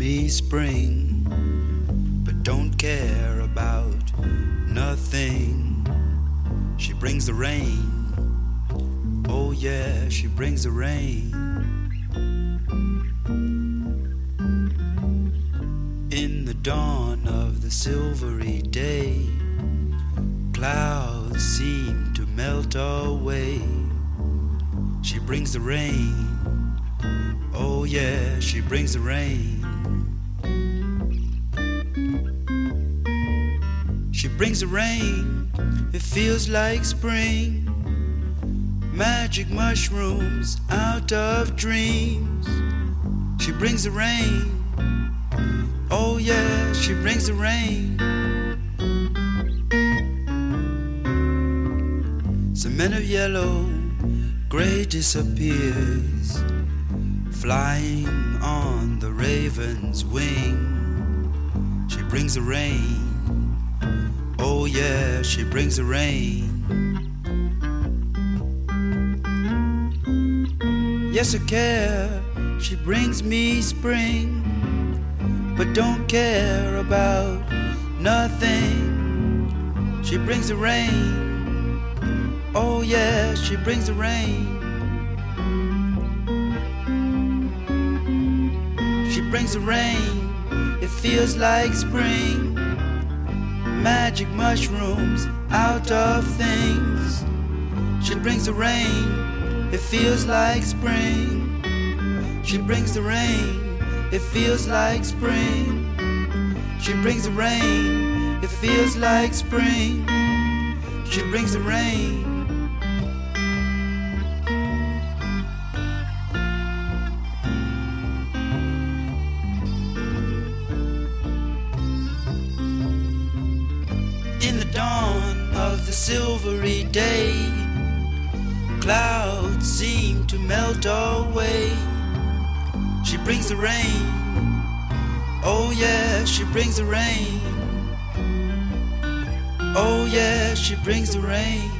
me spring, but don't care about nothing. She brings the rain. Oh, yeah, she brings the rain. In the dawn of the silvery day, clouds seem to melt away. She brings the rain. Oh, yeah, she brings the rain. Brings the rain, it feels like spring. Magic mushrooms out of dreams. She brings the rain. Oh, yeah, she brings the rain. Cement of yellow, gray disappears, flying on the raven's wing. She brings the rain. Oh, yeah, she brings the rain. Yes, I care, she brings me spring, but don't care about nothing. She brings the rain. Oh, yeah, she brings the rain. She brings the rain, it feels like spring. Magic mushrooms out of things. She brings the rain, it feels like spring. She brings the rain, it feels like spring. She brings the rain, it feels like spring. She brings the rain. Day, clouds seem to melt away. She brings the rain. Oh, yeah, she brings the rain. Oh, yeah, she brings the rain.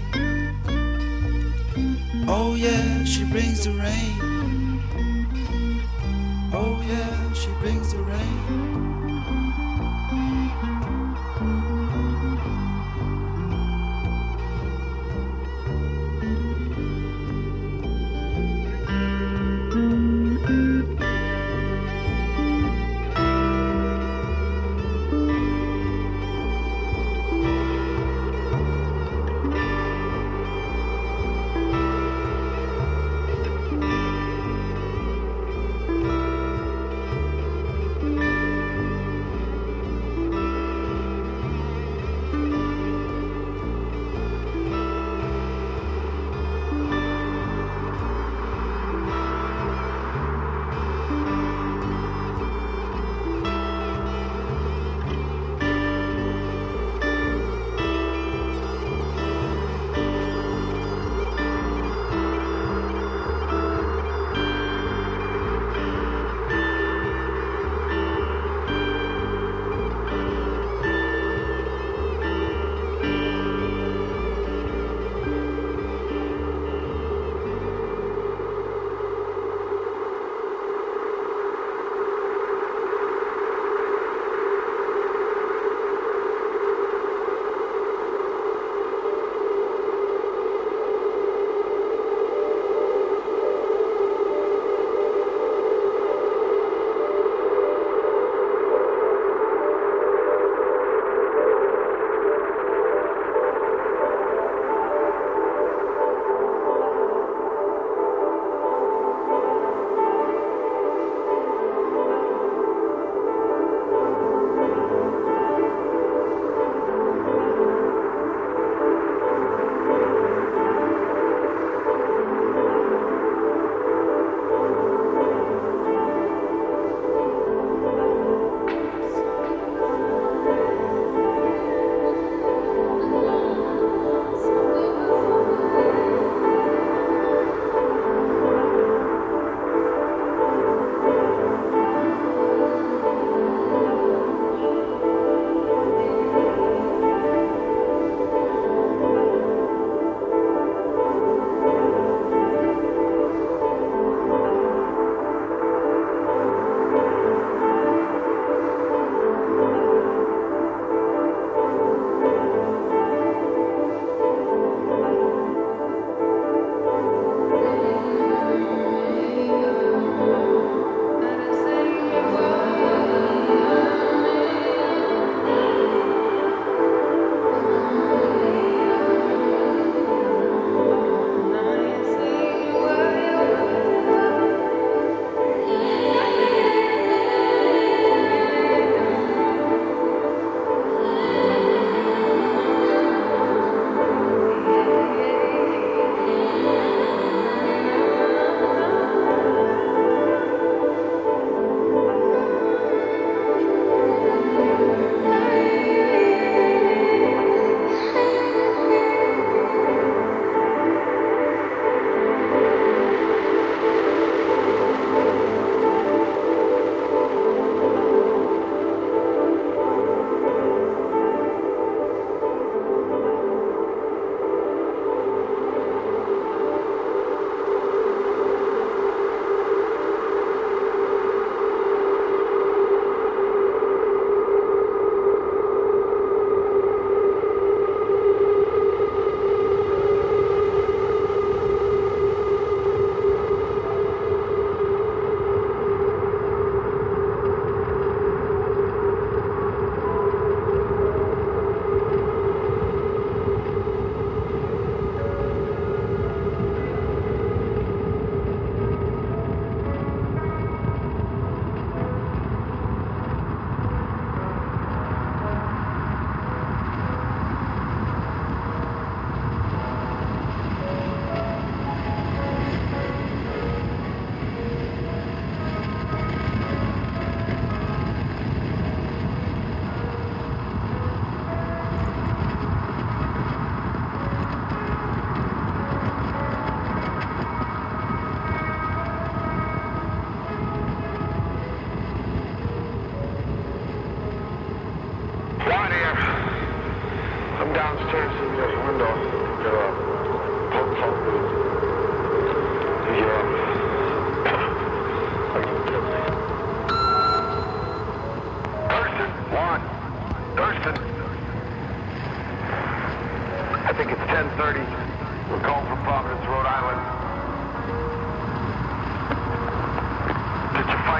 Oh, yeah, she brings the rain. Oh, yeah, she brings the rain.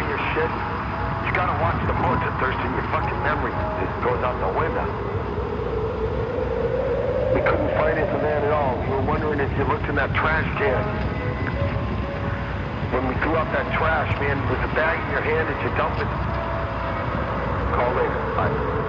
Your shit? You gotta watch the motor, Thurston. Your fucking memory just goes out the window. We couldn't find it in there at all. We were wondering if you looked in that trash can. When we threw out that trash, man, with the bag in your hand? Did you dump it? Call later. Bye.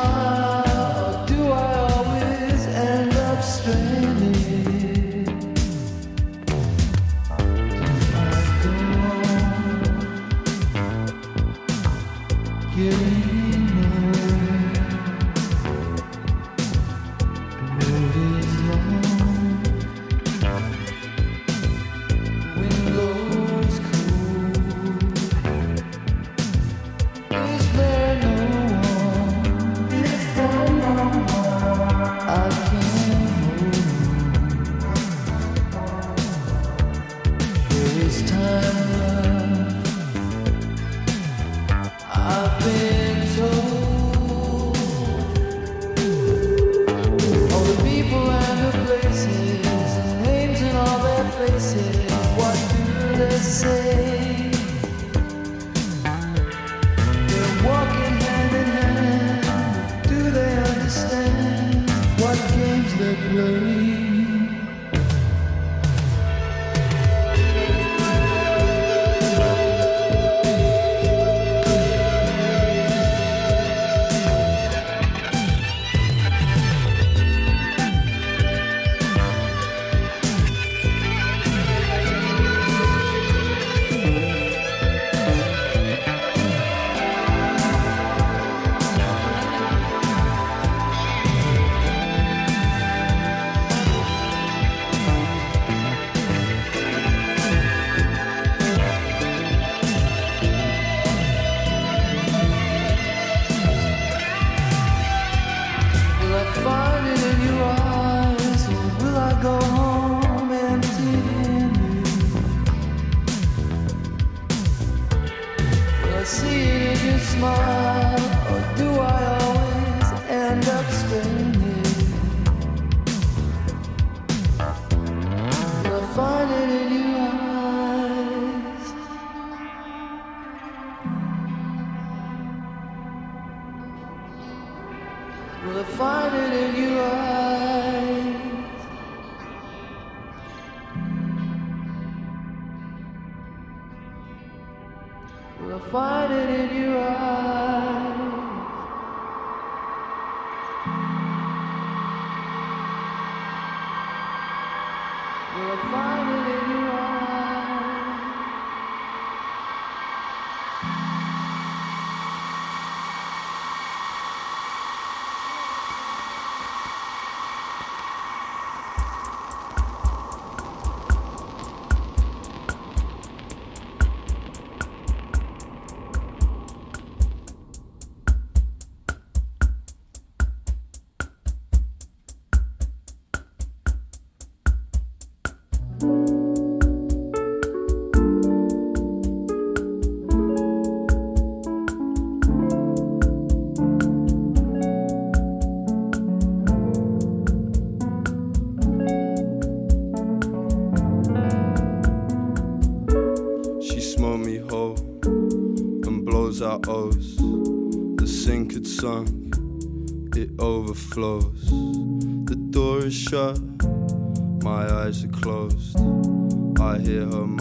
heart. The door is shut, my eyes are closed. I hear her.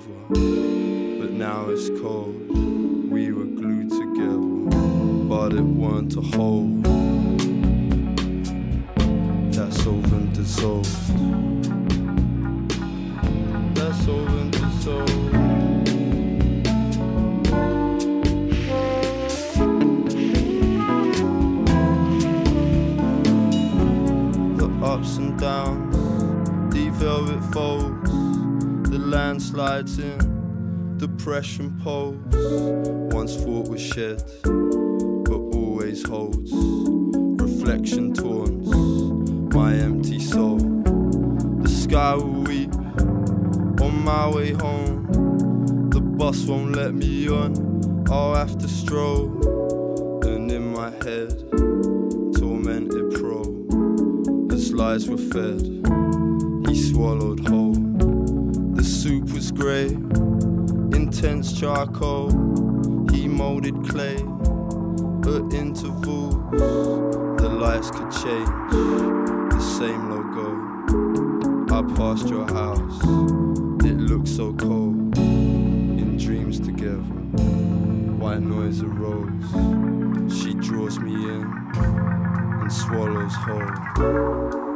forever. But now it's cold, we were glued together, but it weren't a whole. That's over and dissolved. That's over and dissolved. ups and downs, deep velvet folds the landslides in, depression pose. Once thought was shed, but always holds. Reflection taunts my empty soul. The sky will weep on my way home. The bus won't let me on, I'll have to stroll. And in my head, tormented pro, as lies were fed, he swallowed whole. Soup was grey, intense charcoal. He molded clay at intervals. The lights could change, the same logo. I passed your house, it looked so cold. In dreams together, white noise arose. She draws me in and swallows whole.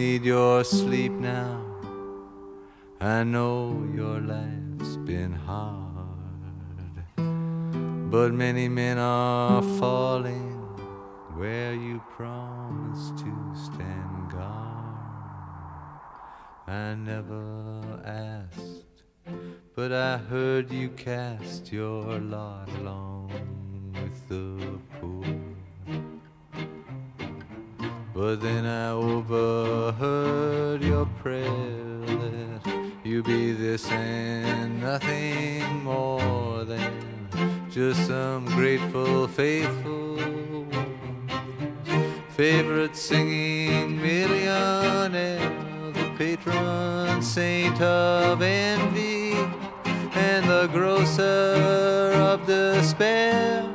Need your sleep now. I know your life's been hard. But many men are falling where you promised to stand guard. I never asked, but I heard you cast your lot along with the poor. But then I overheard your prayer that you be this and nothing more than just some grateful, faithful favorite singing millionaire, the patron saint of envy, and the grocer of despair,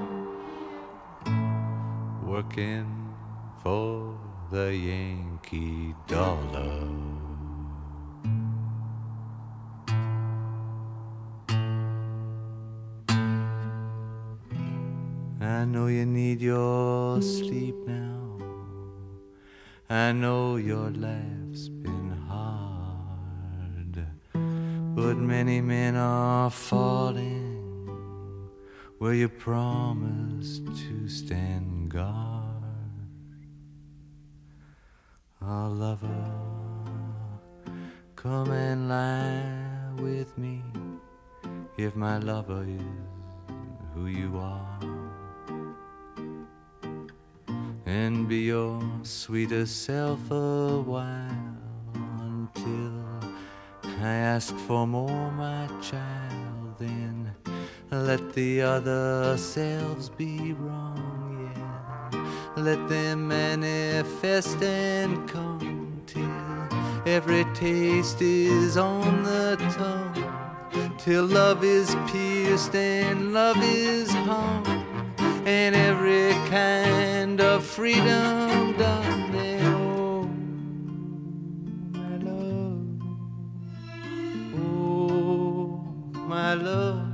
working for the Yankee dollar. I know you need your sleep now. I know your life's been hard. But many men are falling where you promised to stand guard. Oh, lover, come and lie with me if my lover is who you are. And be your sweetest self a while until I ask for more, my child. Then let the other selves be wrong. Let them manifest and come till every taste is on the tongue. Till love is pierced and love is hung, and every kind of freedom done there. Oh, my love, oh, my love,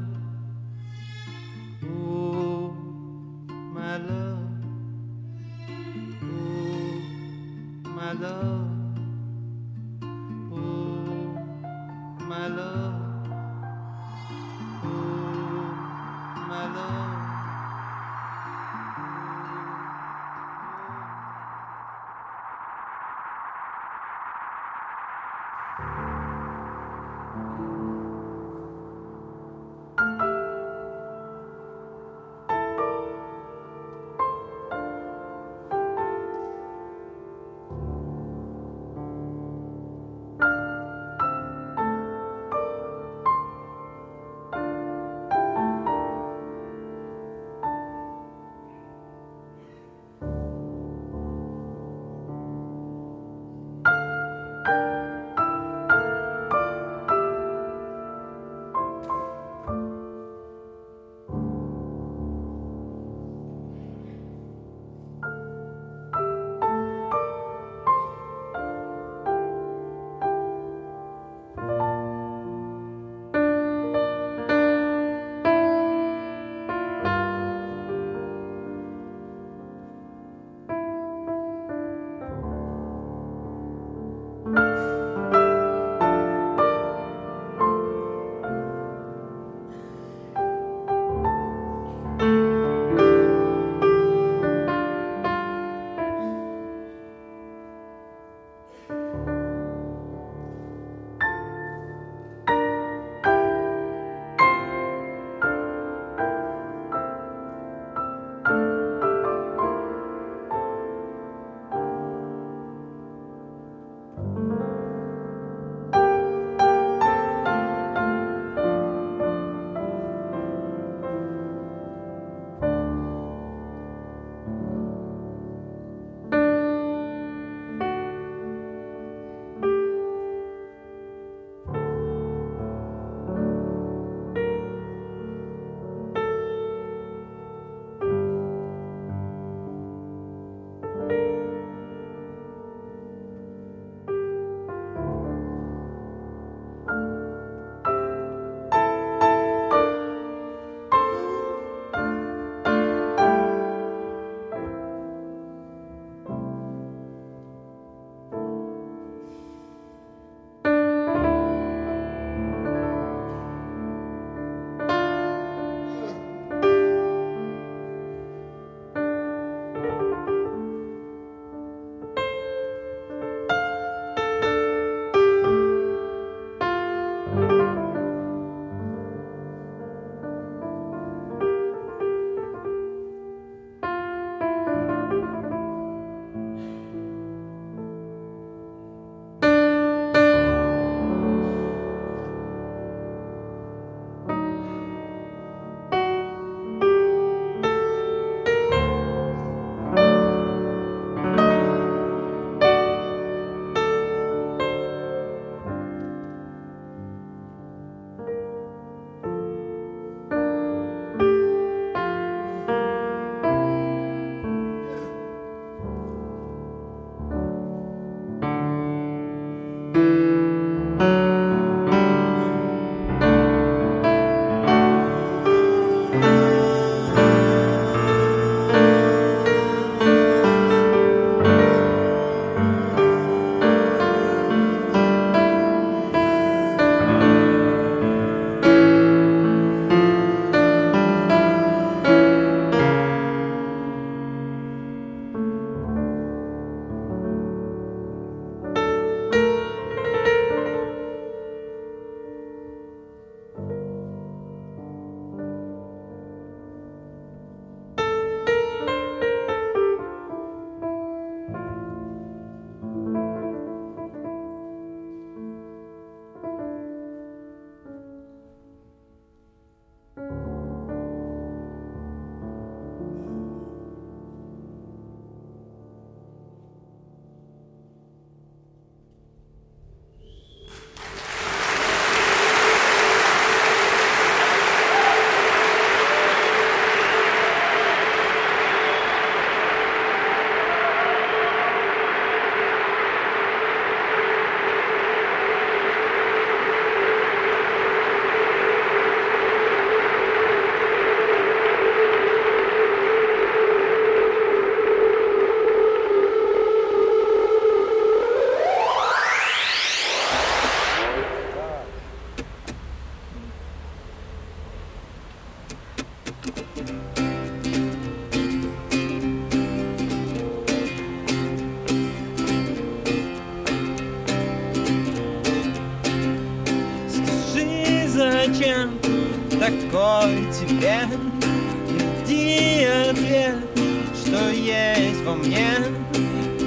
во мне.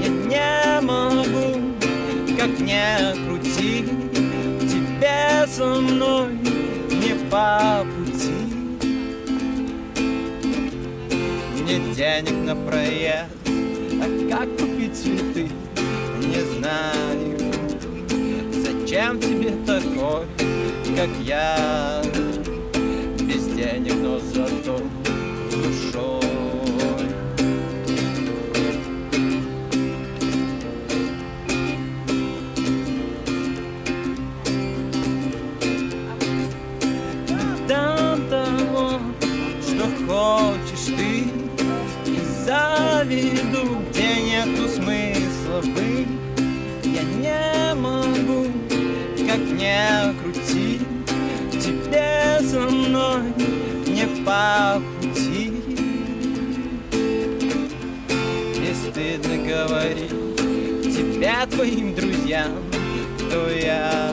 Я не могу, как не крути. Тебе со мной не по пути. Мне денег на проезд, а как купить цветы, не знаю. Зачем тебе такой, как я не крути Тебе со мной не по пути. И стыдно говорить тебя твоим друзьям То я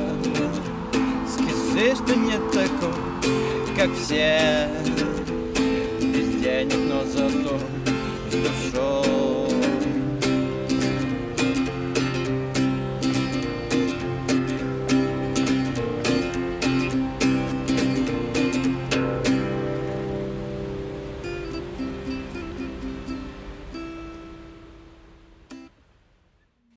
скажи, что не такой, как все. Без денег, но зато душой